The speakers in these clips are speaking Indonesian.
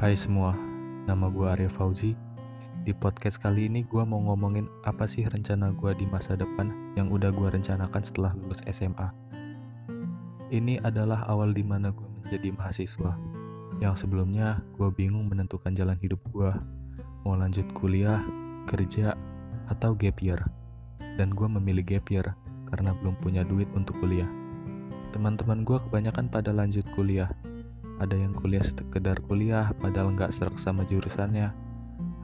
Hai semua, nama gue Arya Fauzi. Di podcast kali ini gue mau ngomongin apa sih rencana gue di masa depan yang udah gue rencanakan setelah lulus SMA. Ini adalah awal di mana gue menjadi mahasiswa, yang sebelumnya gue bingung menentukan jalan hidup gue, mau lanjut kuliah, kerja, atau gap year. Dan gue memilih gap year karena belum punya duit untuk kuliah. Teman-teman gue kebanyakan pada lanjut kuliah, ada yang kuliah sekedar kuliah padahal nggak serak sama jurusannya.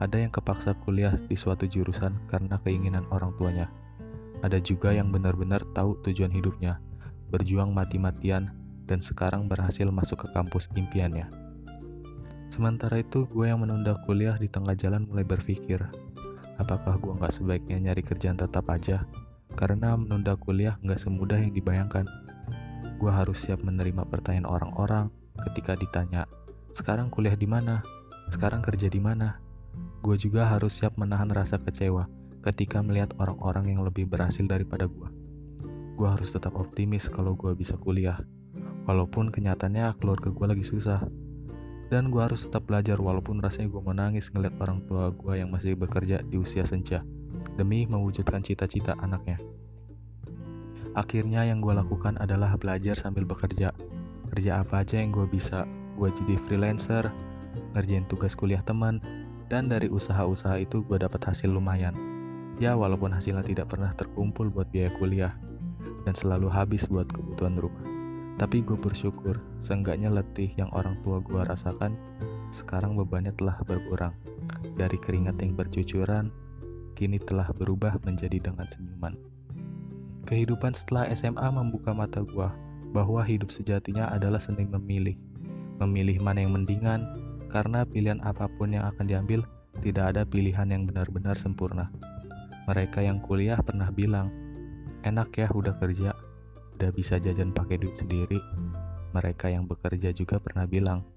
Ada yang kepaksa kuliah di suatu jurusan karena keinginan orang tuanya. Ada juga yang benar-benar tahu tujuan hidupnya, berjuang mati-matian, dan sekarang berhasil masuk ke kampus impiannya. Sementara itu, gue yang menunda kuliah di tengah jalan mulai berpikir, apakah gue nggak sebaiknya nyari kerjaan tetap aja? Karena menunda kuliah nggak semudah yang dibayangkan. Gue harus siap menerima pertanyaan orang-orang, ketika ditanya, "Sekarang kuliah di mana? Sekarang kerja di mana?" Gue juga harus siap menahan rasa kecewa ketika melihat orang-orang yang lebih berhasil daripada gue. Gue harus tetap optimis kalau gue bisa kuliah, walaupun kenyataannya keluarga gue lagi susah. Dan gue harus tetap belajar walaupun rasanya gue menangis ngeliat orang tua gue yang masih bekerja di usia senja, demi mewujudkan cita-cita anaknya. Akhirnya yang gue lakukan adalah belajar sambil bekerja, kerja apa aja yang gue bisa gue jadi freelancer ngerjain tugas kuliah teman dan dari usaha-usaha itu gue dapat hasil lumayan. Ya walaupun hasilnya tidak pernah terkumpul buat biaya kuliah dan selalu habis buat kebutuhan rumah. Tapi gue bersyukur seenggaknya letih yang orang tua gue rasakan sekarang bebannya telah berkurang. Dari keringat yang bercucuran kini telah berubah menjadi dengan senyuman. Kehidupan setelah SMA membuka mata gue bahwa hidup sejatinya adalah seni memilih. Memilih mana yang mendingan, karena pilihan apa pun yang akan diambil, tidak ada pilihan yang benar-benar sempurna. Mereka yang kuliah pernah bilang, enak ya udah kerja, udah bisa jajan pakai duit sendiri. Mereka yang bekerja juga pernah bilang,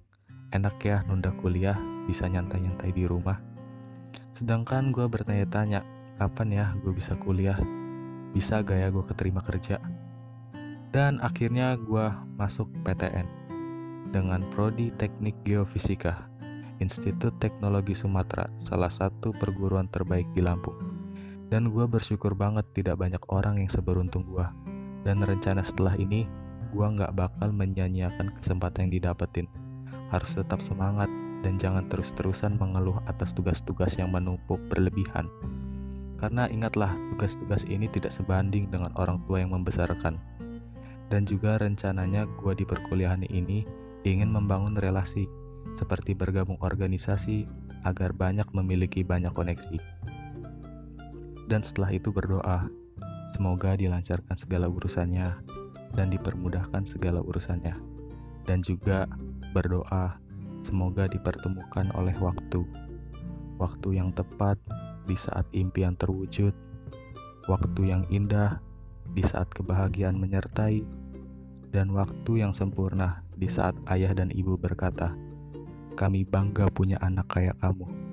enak ya nunda kuliah, bisa nyantai-nyantai di rumah. Sedangkan gue bertanya-tanya, kapan ya gue bisa kuliah? Bisa gak ya gue keterima kerja? Dan akhirnya gue masuk PTN dengan Prodi Teknik Geofisika, Institut Teknologi Sumatera, salah satu perguruan terbaik di Lampung. Dan gue bersyukur banget tidak banyak orang yang seberuntung gue. Dan rencana setelah ini, gue nggak bakal menyanyiakan kesempatan yang didapetin. Harus tetap semangat dan jangan terus-terusan mengeluh atas tugas-tugas yang menumpuk berlebihan. Karena ingatlah, tugas-tugas ini tidak sebanding dengan orang tua yang membesarkan dan juga rencananya gue di perkuliahan ini ingin membangun relasi seperti bergabung organisasi agar banyak memiliki banyak koneksi. Dan setelah itu berdoa, semoga dilancarkan segala urusannya dan dipermudahkan segala urusannya. Dan juga berdoa, semoga dipertemukan oleh waktu. Waktu yang tepat di saat impian terwujud, waktu yang indah di saat kebahagiaan menyertai, dan waktu yang sempurna di saat ayah dan ibu berkata, "Kami bangga punya anak kayak kamu."